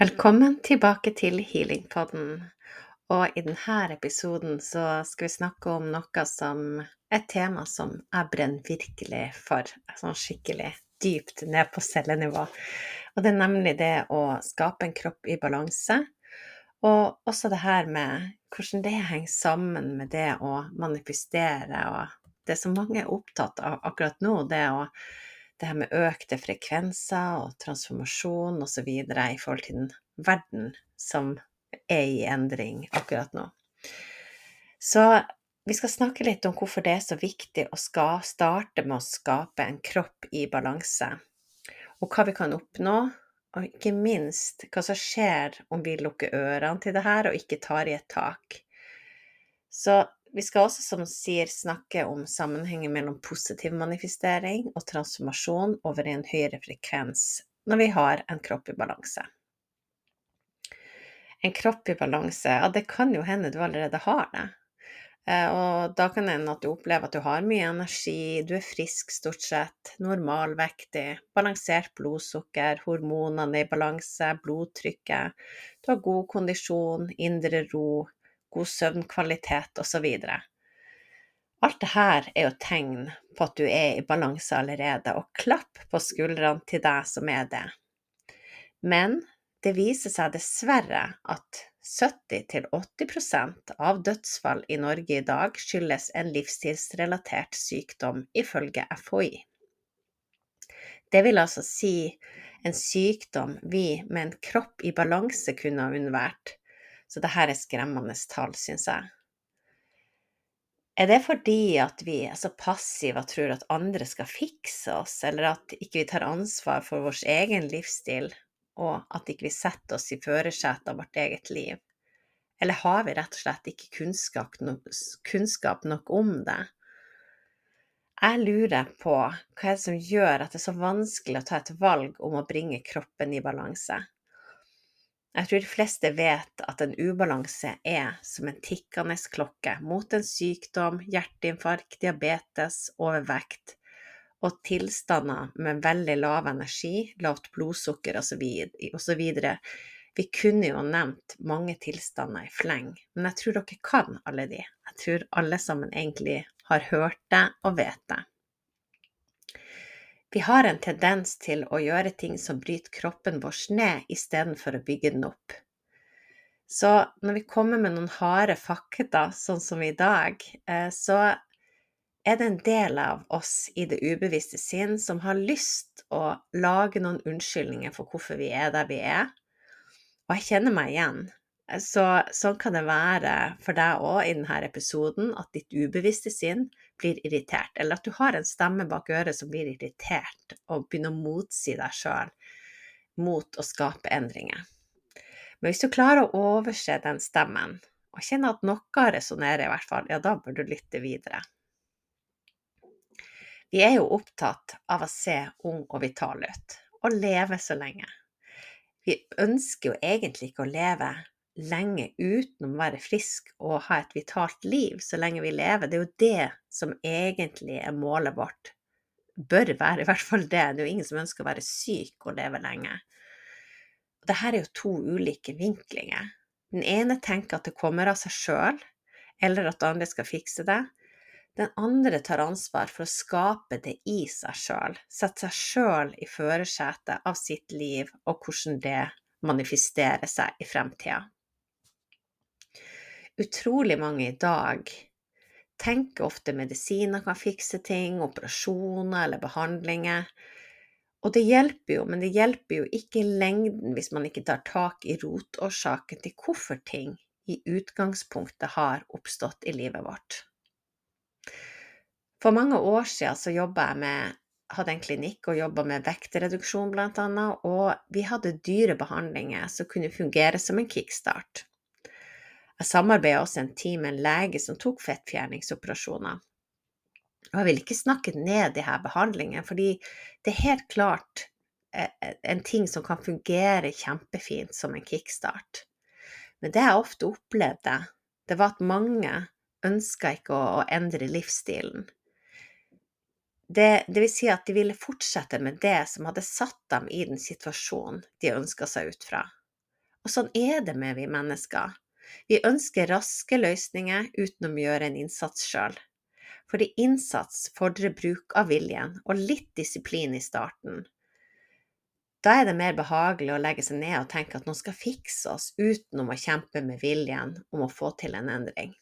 Velkommen tilbake til Healingpodden. Og i denne episoden så skal vi snakke om noe som Et tema som jeg brenner virkelig for, sånn skikkelig dypt ned på cellenivå. Og det er nemlig det å skape en kropp i balanse. Og også det her med hvordan det henger sammen med det å manifestere, og det som mange er opptatt av akkurat nå, det å det her med økte frekvenser og transformasjon osv. i forhold til den verden som er i endring akkurat nå. Så vi skal snakke litt om hvorfor det er så viktig å starte med å skape en kropp i balanse, og hva vi kan oppnå, og ikke minst hva som skjer om vi lukker ørene til det her og ikke tar i et tak. Så vi skal også, som sier, snakke om sammenhengen mellom positiv manifestering og transformasjon over i en høyere frekvens når vi har en kropp i balanse. En kropp i balanse, ja, det kan jo hende du allerede har det. Eh, og da kan det hende at du opplever at du har mye energi, du er frisk stort sett, normalvektig, balansert blodsukker, hormonene i balanse, blodtrykket, du har god kondisjon, indre ro, god søvnkvalitet osv. Alt dette er jo tegn på at du er i balanse allerede, og klapp på skuldrene til deg som er det. Men det viser seg dessverre at 70-80% av dødsfall i Norge i dag skyldes en livsstilsrelatert sykdom, ifølge FHI. Det vil altså si en sykdom vi med en kropp i balanse kunne ha unnvært, så det her er skremmende tall, syns jeg. Er det fordi at vi er så passive og tror at andre skal fikse oss, eller at ikke vi tar ansvar for vår egen livsstil, og at ikke vi setter oss i førersetet av vårt eget liv? Eller har vi rett og slett ikke kunnskap kunnskap nok om det? Jeg lurer på hva er det som gjør at det er så vanskelig å ta et valg om å bringe kroppen i balanse. Jeg tror de fleste vet at en ubalanse er som en tikkende klokke mot en sykdom, hjerteinfarkt, diabetes, overvekt og tilstander med veldig lav energi, lavt blodsukker osv. Vi kunne jo nevnt mange tilstander i fleng, men jeg tror dere kan alle de. Jeg tror alle sammen egentlig har hørt det og vet det. Vi har en tendens til å gjøre ting som bryter kroppen vår ned, istedenfor å bygge den opp. Så når vi kommer med noen harde fakta, sånn som i dag, eh, så er det en del av oss i det ubevisste sinn som har lyst å lage noen unnskyldninger for hvorfor vi er der vi er. Og jeg kjenner meg igjen. Så sånn kan det være for deg òg i denne episoden, at ditt ubevisste sinn blir irritert, eller at du har en stemme bak øret som blir irritert og begynner å motsi deg sjøl mot å skape endringer. Men hvis du klarer å overse den stemmen, og kjenne at noe resonnerer i hvert fall, ja, da bør du lytte videre. Vi er jo opptatt av å se ung og vital ut, og leve så lenge. Vi ønsker jo egentlig ikke å leve lenge uten å være frisk og ha et vitalt liv så lenge vi lever. Det er jo det som egentlig er målet vårt. Bør være i hvert fall det. Det er jo ingen som ønsker å være syk og leve lenge. Dette er jo to ulike vinklinger. Den ene tenker at det kommer av seg sjøl, eller at andre skal fikse det. Den andre tar ansvar for å skape det i seg sjøl, sette seg sjøl i førersetet av sitt liv og hvordan det manifesterer seg i fremtida utrolig mange i dag tenker ofte medisiner kan fikse ting, operasjoner eller behandlinger. Og det hjelper jo, men det hjelper jo ikke i lengden hvis man ikke tar tak i rotårsaken til hvorfor ting i utgangspunktet har oppstått i livet vårt. For mange år siden så jobba jeg med hadde en klinikk og jobba med vektreduksjon bl.a., og vi hadde dyre behandlinger som kunne fungere som en kickstart. Jeg samarbeida også en tid med en lege som tok fettfjerningsoperasjoner. Og jeg vil ikke snakke ned de her behandlingene, fordi det er helt klart eh, eh, en ting som kan fungere kjempefint som en kickstart. Men det jeg ofte opplevde, det var at mange ønska ikke å, endre livsstilen. Det, det, vil si at de ville fortsette med det som hadde satt dem i den situasjonen de ønska seg ut fra. Og sånn er det med vi mennesker. Vi ønsker raske løsninger uten å gjøre en innsats sjøl. Fordi innsats fordrer bruk av viljen og litt disiplin i starten. Da er det mer behagelig å legge seg ned og tenke at noen skal fikse oss, utenom å kjempe med viljen om å få til en endring.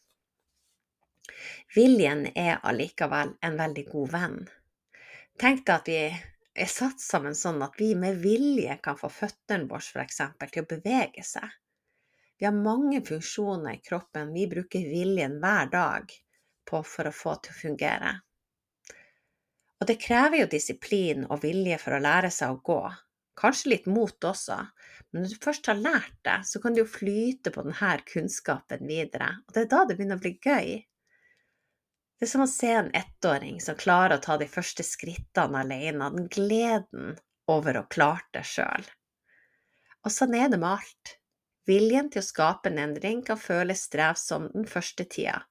Viljen er allikevel en veldig god venn. Tenk deg at vi er satt sammen sånn at vi med vilje kan få føttene våre f.eks. til å bevege seg. Vi har mange funksjoner i kroppen vi bruker viljen hver dag på for å få til å fungere. Og det krever jo disiplin og vilje for å lære seg å gå, Kanskje litt mot også, men når du først har lært det, så kan du jo flyte på denne kunnskapen videre, og det er da det begynner å bli gøy. Det er som å se en ettåring som klarer å ta de første skrittene alene, den gleden over å klare det sjøl. Og sånn er det med alt. Viljen til å skape en endring kan føles strevsom den første tida.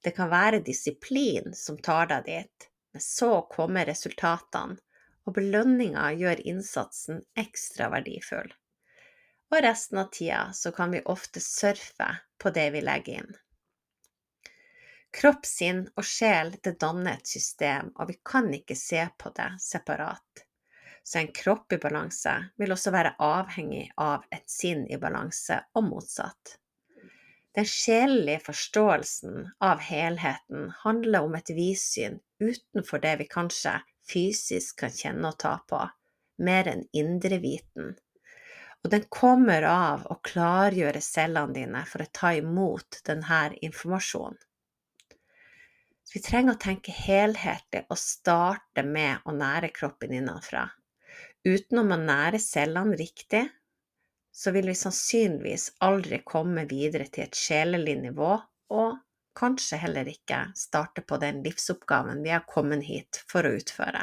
Det kan være disiplin som tar deg dit, men så kommer resultatene, og belønninga gjør innsatsen ekstra verdifull. Og resten av tida så kan vi ofte surfe på det vi legger inn. Kropp, sinn og sjel det danner et system, og vi kan ikke se på det separat. Så en kropp i balanse vil også være avhengig av et sinn i balanse, og motsatt. Den sjelelige forståelsen av helheten handler om et vidsyn utenfor det vi kanskje fysisk kan kjenne og ta på, mer enn indreviten. Og den kommer av å klargjøre cellene dine for å ta imot denne informasjonen. Så vi trenger å tenke helhetlig og starte med å nære kroppen innenfra. Utenom å nære cellene riktig, så vil vi sannsynligvis aldri komme videre til et sjelelig nivå, og kanskje heller ikke starte på den livsoppgaven vi har kommet hit for å utføre.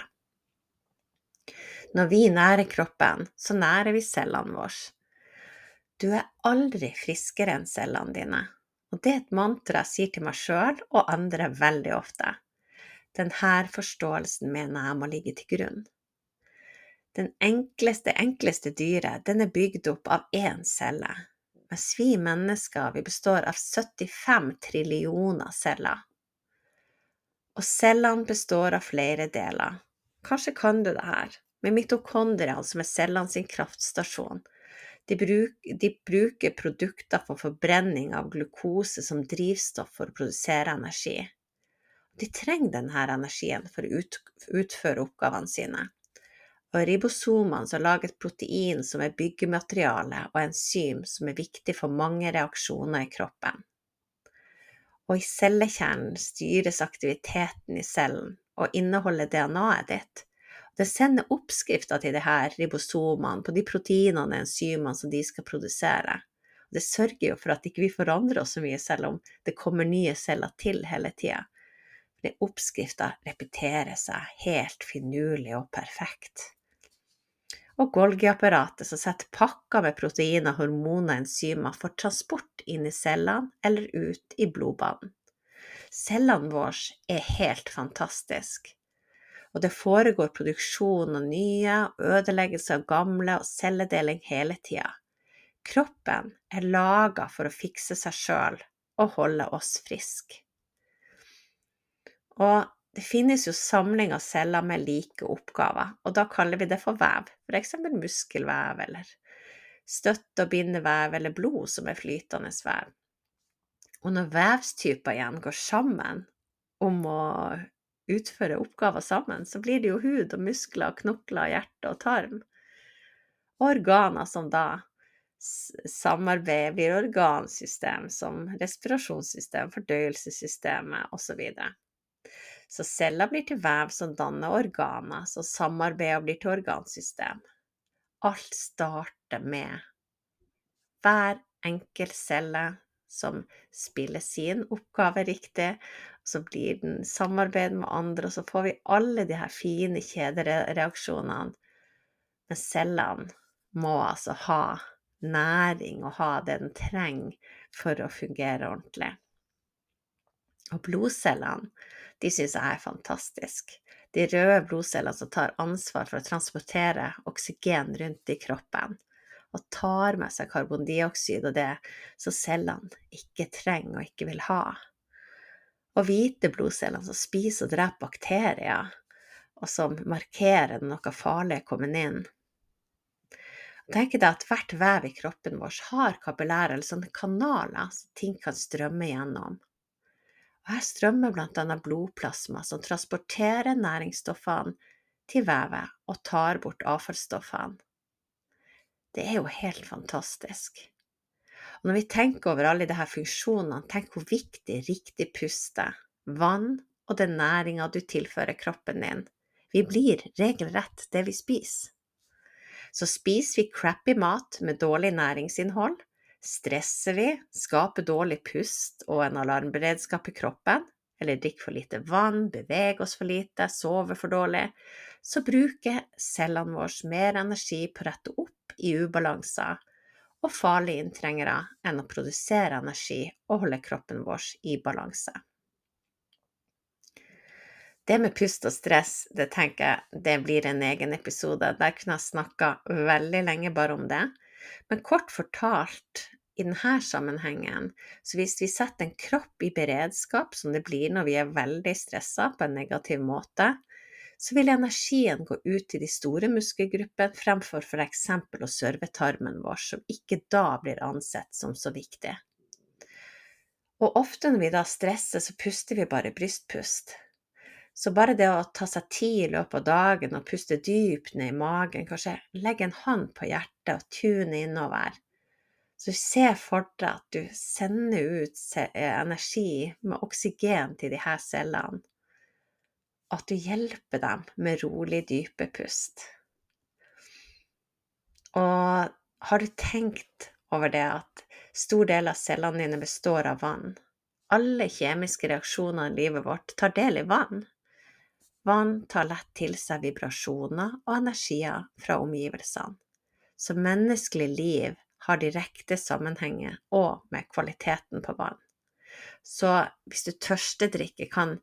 Når vi nærer kroppen, så nærer vi cellene våre. Du er aldri friskere enn cellene dine, og det er et mantra jeg sier til meg sjøl og andre veldig ofte. Denne forståelsen mener jeg må ligge til grunn. Den enkleste, enkleste dyret, den er bygd opp av én celle, mens vi mennesker vi består av 75 trillioner celler. Og cellene består av flere deler. Kanskje kan du det her, med mitokondriene som er cellene sin kraftstasjon. De, bruk, de, bruker produkter for forbrenning av glukose som drivstoff for å produsere energi. De trenger denne energien for å ut, utføre oppgavene sine og ribosomene som lager et protein som er byggemateriale og enzym som er viktig for mange reaksjoner i kroppen. Og i cellekjernen styres aktiviteten i cellen og inneholder DNA-et ditt. Det sender oppskrifter til de her ribosomene på de proteinene og enzymene som de skal produsere. Det sørger jo for at ikke vi ikke forandrer oss så mye, selv om det kommer nye celler til hele tida. Oppskrifta repeterer seg helt finurlig og perfekt og Golgi-apparatet som setter pakker med proteiner, hormoner og enzymer for transport inn i cellene eller ut i blodbanen. Cellene våre er helt fantastiske, og det foregår produksjon av nye, ødeleggelse av gamle og celledeling hele tida. Kroppen er laga for å fikse seg sjøl og holde oss friske. Og det finnes jo samling av celler med like oppgaver, og da kaller vi det for vev, f.eks. muskelvev eller støtte- og bindevev eller blod som er flytende vev. Og når vevstyper igjen går sammen om å utføre oppgaver sammen, så blir det jo hud og muskler, knokler, hjerte og tarm. Organer som da samarbeider, blir organsystem som respirasjonssystem, fordøyelsessystemet osv. Så celler blir til vev som danner organer, så samarbeider blir til organsystem. Alt starter med hver enkelt celle som spiller sin oppgave riktig, så blir den samarbeid med andre, og så får vi alle de her fine kjedereaksjonene. Men cellene må altså ha næring og ha det den trenger for å fungere ordentlig. Og blodcellene de syns jeg er fantastisk. De røde blodcellene som tar ansvar for å transportere oksygen rundt i kroppen. og tar med seg karbondioksid og det som cellene ikke trenger og ikke vil ha. Og hvite blodceller som spiser og dreper bakterier, og som markerer når noe farlig er kommet inn. Tenk deg at hvert vev i kroppen vår har kapillærer, eller sånne kanaler, som ting kan strømme gjennom. Og her strømmer bl.a. blodplasma, som transporterer næringsstoffene til vevet og tar bort avfallsstoffene. Det er jo helt fantastisk. Og når vi tenker over alle disse funksjonene, tenk hvor viktig riktig puste, vann og den næringa du tilfører kroppen din. Vi blir regelrett det vi spiser. Så spiser vi crappy mat med dårlig næringsinnhold, stresser vi, skaper dårlig pust og en alarmberedskap i kroppen, eller drikker for lite vann, beveger oss for lite, sover for dårlig, så bruker cellene våre mer energi på å rette opp i ubalanser og farlige inntrengere enn å produsere energi og holde kroppen vår i balanse. Det med pust og stress, det tenker jeg det blir en egen episode. Der kunne jeg snakka veldig lenge bare om det. Men kort fortalt, i denne sammenhengen, så hvis vi setter en kropp i beredskap, som det blir når vi er veldig stressa på en negativ måte, så vil energien gå ut til de store muskelgruppene fremfor f.eks. å serve tarmen vår, som ikke da blir ansett som så viktig. Og ofte når vi da stresser, så puster vi bare brystpust. Så bare det å ta seg tid i løpet av dagen og puste dypt ned i magen, kanskje legge en hånd på hjertet og tune innover, så se for deg at du sender ut energi med oksygen til de her cellene at du hjelper dem med rolig, dype pust. Og har du tenkt over det at stor del av cellene dine består av vann? Alle kjemiske reaksjoner i livet vårt tar del i vann. Vann tar lett til seg vibrasjoner og energier fra omgivelsene. Så menneskelig liv har direkte sammenhenger og med kvaliteten på vann. Så hvis du tørstedrikker, kan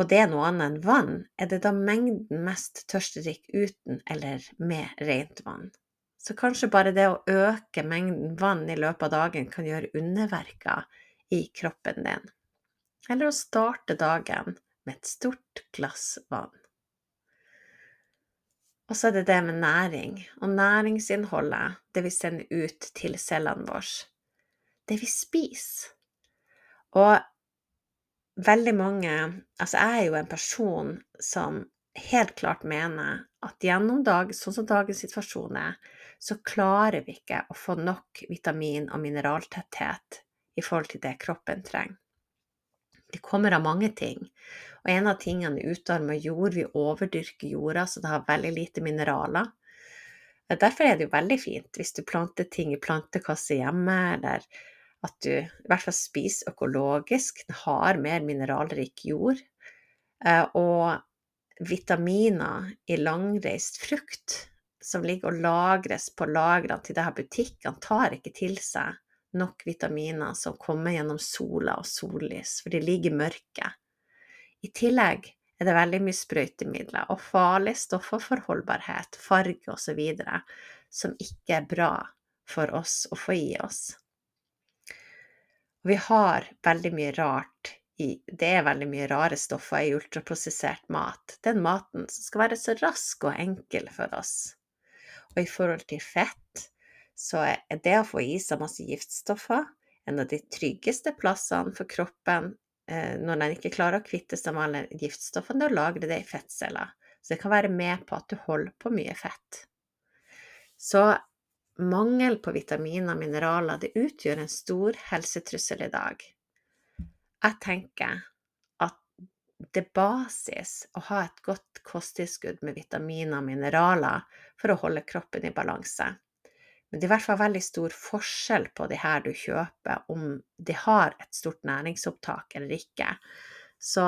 og det er noe annet enn vann, er det da mengden mest tørstedrikk uten eller med rent vann. Så kanskje bare det å øke mengden vann i løpet av dagen kan gjøre underverker i kroppen din. Eller å starte dagen med et stort glass vann. Og så er det det med næring, og næringsinnholdet, det vi sender ut til cellene våre. Det vi spiser. Og veldig mange Altså, jeg er jo en person som helt klart mener at gjennom dag, sånn som dagens situasjon er, så klarer vi ikke å få nok vitamin- og mineraltetthet i forhold til det kroppen trenger. Det kommer av mange ting, og en av tingene er utarma jord. Vi overdyrker jorda, så det har veldig lite mineraler. Derfor er det jo veldig fint hvis du planter ting i plantekasse hjemme, eller at du i hvert fall spiser økologisk, har mer mineralrik jord. Eh, og vitaminer i langreist frukt som ligger og lagres på lagrene til disse butikkene, tar ikke til seg nok vitaminer som kommer gjennom sola og sollys, for de ligger i mørket. I tillegg er det veldig mye sprøytemidler og farlige stoffer for holdbarhet, farge osv. som ikke er bra for oss å få i oss. Vi har veldig mye rart i Det er veldig mye rare stoffer i ultraprosessert mat. Den maten som skal være så rask og enkel for oss. Og i forhold til fett, så er det å få i seg masse giftstoffer en av de tryggeste plassene for kroppen når den ikke klarer å kvitte seg med alle giftstoffene, da lagrer det i fettceller. Så det kan være med på at du holder på mye fett. Så Mangel på vitaminer og mineraler det utgjør en stor helsetrussel i dag. Jeg tenker at det er basis å ha et godt kosttilskudd med vitaminer og mineraler for å holde kroppen i balanse. Men det er i hvert fall veldig stor forskjell på de her du kjøper, om de har et stort næringsopptak eller ikke. Så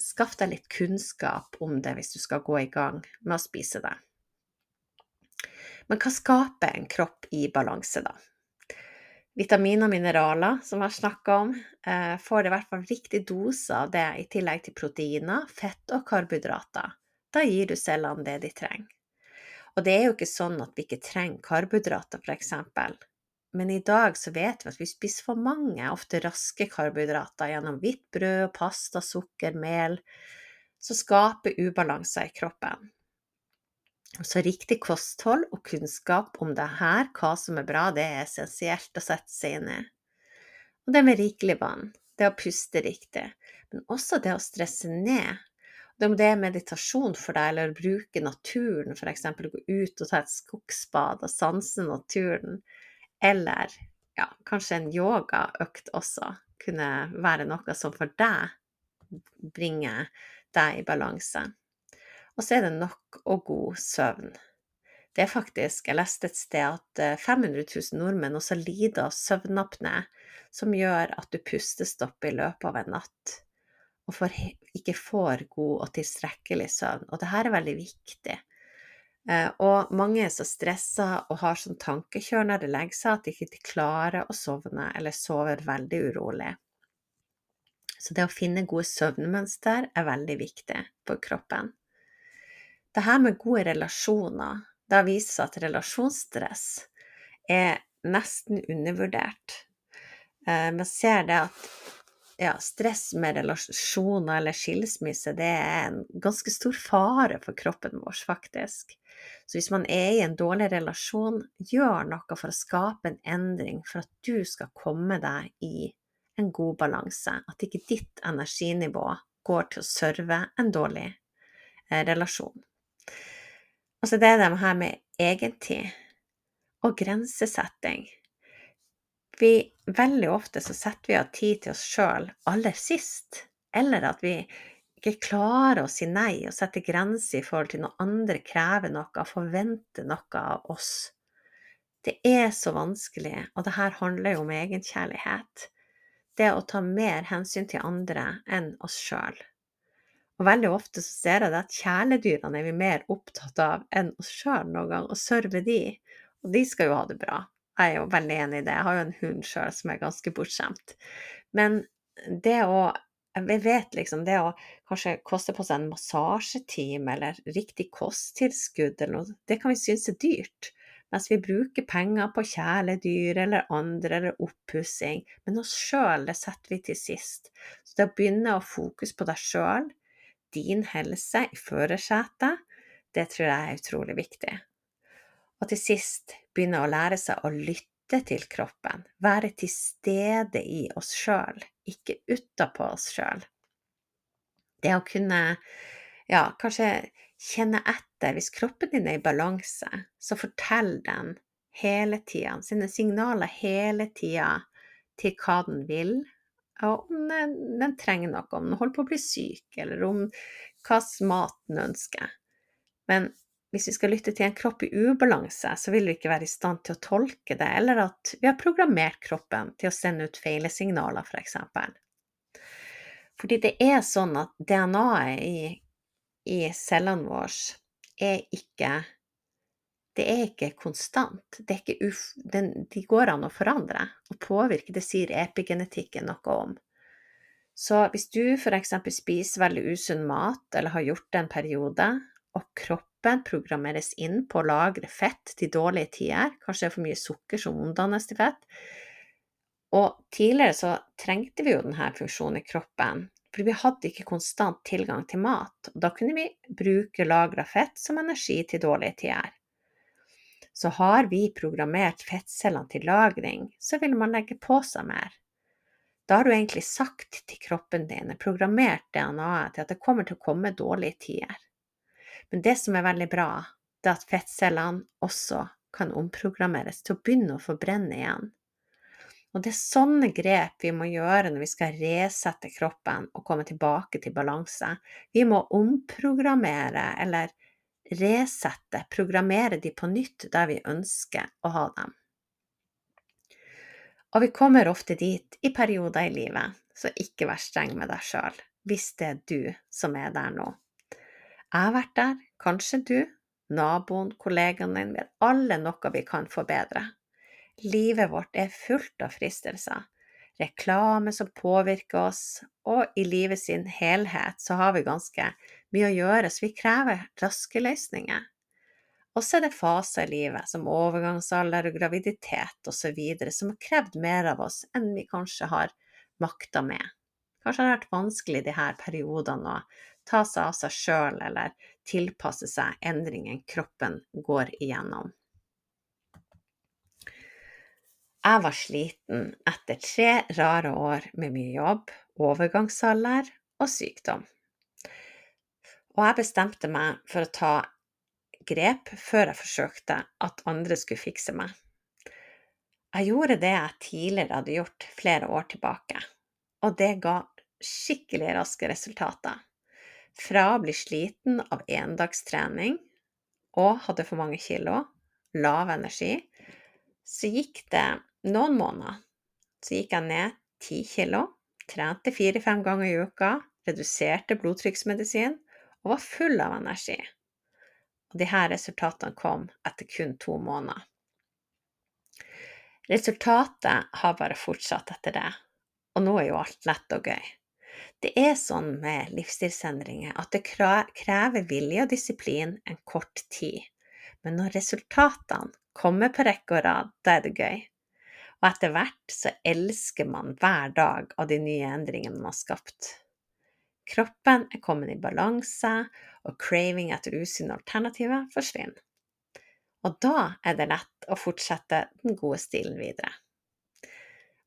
skaff deg litt kunnskap om det hvis du skal gå i gang med å spise det. Men hva skaper en kropp i balanse, da? Vitaminer og mineraler, som vi har snakka om, eh, får i hvert fall riktig dose av det i tillegg til proteiner, fett og karbohydrater. Da gir du cellene det de trenger. Og det er jo ikke sånn at vi ikke trenger karbohydrater, f.eks. Men i dag så vet vi at vi spiser for mange, ofte raske karbohydrater gjennom hvitt brød, pasta, sukker, mel, som skaper ubalanser i kroppen. Så riktig kosthold og kunnskap om det her, hva som er bra, det er essensielt å sette seg inn i. Og det med rikelig vann, det å puste riktig, men også det å stresse ned. Om det er meditasjon for deg, eller å bruke naturen, f.eks. gå ut og ta et skogsbad og sanse naturen, eller ja, kanskje en yogaøkt også kunne være noe som for deg bringer deg i balanse. Og så er det nok og god søvn. Det er faktisk, jeg leste et sted at 500 eh, 000 nordmenn også lider av søvnapné, som gjør at du pustestopp i løpet av en natt og for, ikke får god og tilstrekkelig søvn. Og det her er veldig viktig. Eh, og mange er så stressa og har sånn tankekjør når de legger seg, at de ikke klarer å sovne eller sover veldig urolig. Så det å finne gode søvnmønster er veldig viktig for kroppen. Det her med gode relasjoner, det vist seg at relasjonsstress er nesten undervurdert. Eh, man ser det at ja, stress med relasjoner eller skilsmisse, det er en ganske stor fare for kroppen vår, faktisk. Så hvis man er i en dårlig relasjon, gjør noe for å skape en endring, for at du skal komme deg i en god balanse. At ikke ditt energinivå går til å serve en dårlig eh, relasjon. Altså det er det her med egentid og grensesetting. Vi, veldig ofte så setter vi av tid til oss sjøl aller sist, eller at vi ikke klarer å si nei og sette grenser i forhold til når andre krever noe, forventer noe av oss. Det er så vanskelig, og det her handler jo om egenkjærlighet. Det å ta mer hensyn til andre enn oss sjøl. Og veldig ofte så ser jeg det at kjæledyrene er vi mer opptatt av enn oss sjøl noen gang, og serve de. Og de skal jo ha det bra. Jeg er jo veldig enig i det. Jeg har jo en hund sjøl som er ganske bortskjemt. Men det å jeg vet liksom det å kanskje koste på seg en massasjetime eller riktig kosttilskudd eller noe, det kan vi synes er dyrt. Mens vi bruker penger på kjæledyr eller andre eller oppussing. Men oss sjøl, det setter vi til sist. Så det å begynne å fokusere på deg sjøl, din helse i førersetet, det tror jeg er utrolig viktig. Og til sist begynne å lære seg å lytte til kroppen, være til stede i oss sjøl, ikke utapå oss sjøl. Det å kunne, ja, kanskje kjenne etter hvis kroppen din er i balanse, så fortell den hele tida, sine signaler hele tida til hva den vil, og om den, den, trenger noe, om den holder på å bli syk, eller om hva mat den ønsker. Men hvis vi skal lytte til en kropp i ubalanse, så vil vi ikke være i stand til å tolke det, eller at vi har programmert kroppen til å sende ut feile signaler, f.eks. For Fordi det er sånn at DNA-et i, i cellene våre er ikke det er ikke konstant. Er ikke uf, den, de går an å forandre og påvirke. Det sier epigenetikken noe om. Så hvis du f.eks. spiser veldig usunn mat, eller har gjort det en periode, og kroppen programmeres inn på å lagre fett til dårlige tider, kanskje det er for mye sukker som omdannes til fett Og tidligere så trengte vi jo denne funksjonen i kroppen, for vi hadde ikke konstant tilgang til mat. og Da kunne vi bruke lagra fett som energi til dårlige tider så har vi programmert fettcellene til lagring, så vil man legge på seg mer. Da har du egentlig sagt til kroppen din, programmert DNA-et til at det kommer til å komme dårlige tider. Men det som er veldig bra, det er at fettcellene også kan omprogrammeres til å begynne å forbrenne igjen. Og det er sånne grep vi må gjøre når vi skal resette kroppen og komme tilbake til balanse. Vi må omprogrammere eller resette, programmere de på nytt der vi ønsker å ha dem. Og vi kommer ofte dit i perioder i livet, så ikke vær streng med deg sjøl hvis det er du som er der nå. Jeg har vært der, kanskje du, naboen, kollegaen din, vet alle noe vi kan forbedre. Livet vårt er fullt av fristelser, reklame som påvirker oss, og i livet sin helhet så har vi ganske mye å gjøre, så vi krever raske løsninger. Og så er det faser i livet, som overgangsalder og graviditet osv., som har krevd mer av oss enn vi kanskje har makta med. Kanskje har det vært vanskelig i disse periodene å ta seg av seg sjøl eller tilpasse seg endringen kroppen går igjennom. Jeg var sliten etter tre rare år med mye jobb, overgangsalder og sykdom. Og jeg bestemte meg for å ta grep før jeg forsøkte at andre skulle fikse meg. Jeg gjorde det jeg tidligere hadde gjort flere år tilbake, og det ga skikkelig raske resultater. Fra å bli sliten av endagstrening og hadde for mange kilo, lav energi, så gikk det noen måneder. Så gikk jeg ned ti kilo, trente fire-fem ganger i uka, reduserte blodtrykksmedisin og var full av energi. Og disse resultatene kom etter kun to måneder. Resultatet har bare fortsatt etter det, og nå er jo alt lett og gøy. Det er sånn med livsstilsendringer at det krever vilje og disiplin en kort tid. Men når resultatene kommer på rekke og rad, da er det gøy. Og etter hvert så elsker man hver dag av de nye endringene man har skapt. Kroppen er kommet i balanse, og craving etter usunne alternativer forsvinner. Og da er det lett å fortsette den gode stilen videre.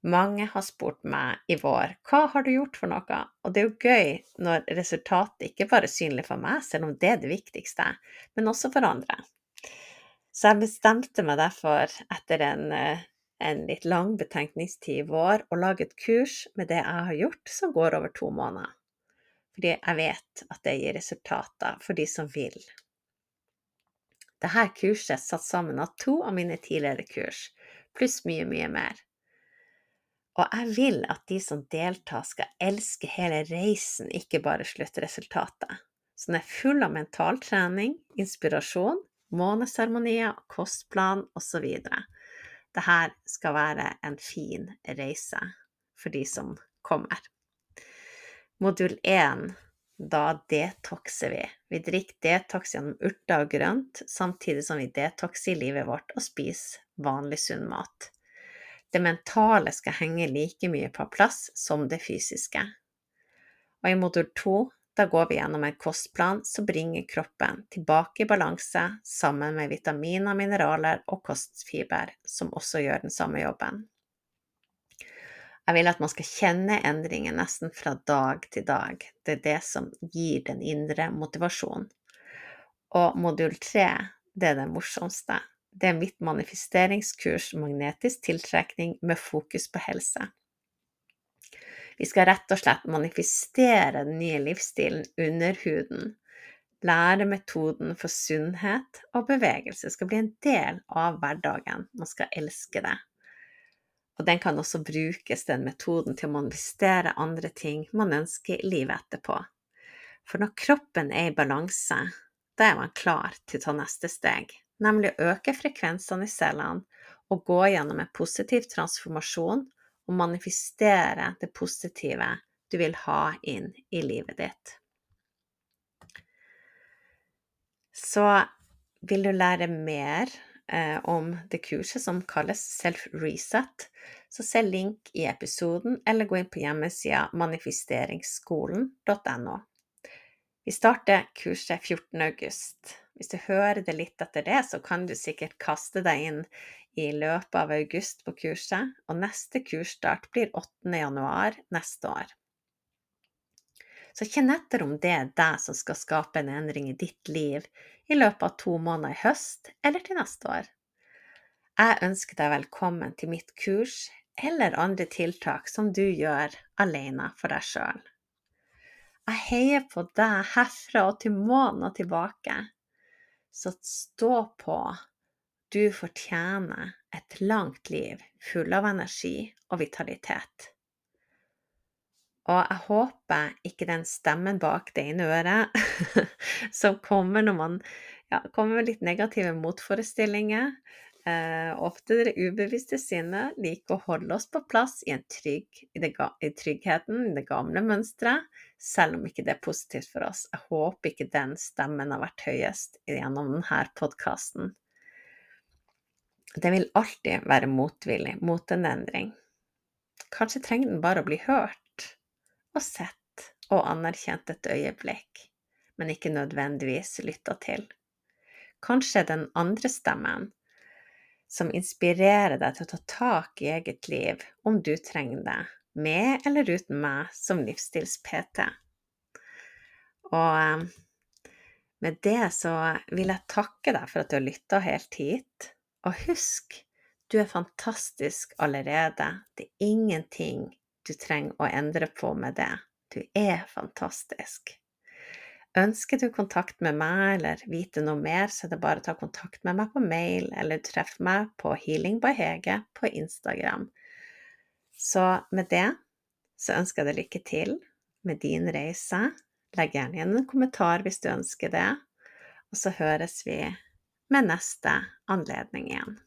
Mange har spurt meg i vår hva har du gjort for noe, og det er jo gøy når resultatet ikke bare er synlig for meg, selv om det er det viktigste, men også for andre. Så jeg bestemte meg derfor etter en, eh, en litt lang betenkningstid i vår å lage et kurs med det jeg har gjort som går over to måneder. Fordi jeg vet at det gir resultater for de som vil. Dette kurset er satt sammen av to av mine tidligere kurs, pluss mye, mye mer. Og jeg vil at de som deltar, skal elske hele reisen, ikke bare sluttresultatet. Så den er full av mental trening, inspirasjon, måneseremonier, kostplan osv. Dette skal være en fin reise for de som kommer. Modul 1 da detoxer vi. Vi drikker detox gjennom urter og grønt, samtidig som vi detoxer livet vårt og spiser vanlig sunn mat det mentale skal henge like mye på plass som det fysiske. Og i modul to da går vi gjennom en kostplan som bringer kroppen tilbake i balanse sammen med vitaminer, mineraler og kostfiber, som også gjør den samme jobben. Jeg vil at man skal kjenne endringen nesten fra dag til dag. Det er det som gir den indre motivasjonen. Og modul tre, det er det morsomste. Det er mitt manifesteringskurs Magnetisk tiltrekning med fokus på helse. Vi skal rett og slett manifestere den nye livsstilen under huden. Lære metoden for sunnhet og bevegelse skal bli en del av hverdagen. Man skal elske det. Og den kan også brukes, den metoden, til å manifestere andre ting man ønsker livet etterpå. For når kroppen er i balanse, da er man klar til å ta neste steg nemlig å øke frekvensene i cellene og gå gjennom en positiv transformasjon og manifestere det positive du vil ha inn i livet ditt. Så vil du lære mer eh, om det kurset som kalles Self Reset, så se link i episoden, eller gå inn på hjemmesida manifesteringsskolen.no. Vi starter kurset 14. august. Hvis du hører det litt etter det, så kan du sikkert kaste deg inn i løpet av august på kurset, og neste kursstart blir 8. januar neste år. Så kjenn etter om det er deg som skal skape en endring i ditt liv i løpet av to måneder i høst eller til neste år. Jeg ønsker deg velkommen til mitt kurs eller andre tiltak som du gjør alene for deg sjøl. Jeg heier på deg herfra og til månen og tilbake. Så stå på. Du fortjener et langt liv full av energi og vitalitet. Og jeg håper ikke den stemmen bak det ene øret som kommer når man ja, kommer med litt negative motforestillinger, ofte det ubevisste sinnet liker å holde oss på plass i, trygg, i, det, i tryggheten, i det gamle mønsteret, selv om ikke det er positivt for oss. Jeg håper ikke den stemmen har vært høyest gjennom denne podkasten. Den vil alltid være motvillig mot en endring. Kanskje trenger den bare å bli hørt og sett og anerkjent et øyeblikk, men ikke nødvendigvis lytta til. Kanskje den andre stemmen som inspirerer deg til å ta tak i eget liv om du trenger det, med eller uten meg som livsstils-PT. Og eh, med det så vil jeg takke deg for at du har lytta helt hit. Og husk, du er fantastisk allerede. Det er ingenting du trenger å endre på med det. Du er fantastisk. Ønsker du kontakt med meg eller vite noe mer, så er det bare å ta kontakt med meg på mail eller treff meg på Healing på Instagram. Så med det så ønsker jeg deg lykke til med din reise. Legg gjerne igjen en kommentar hvis du ønsker det, og så høres vi med neste anledning igjen.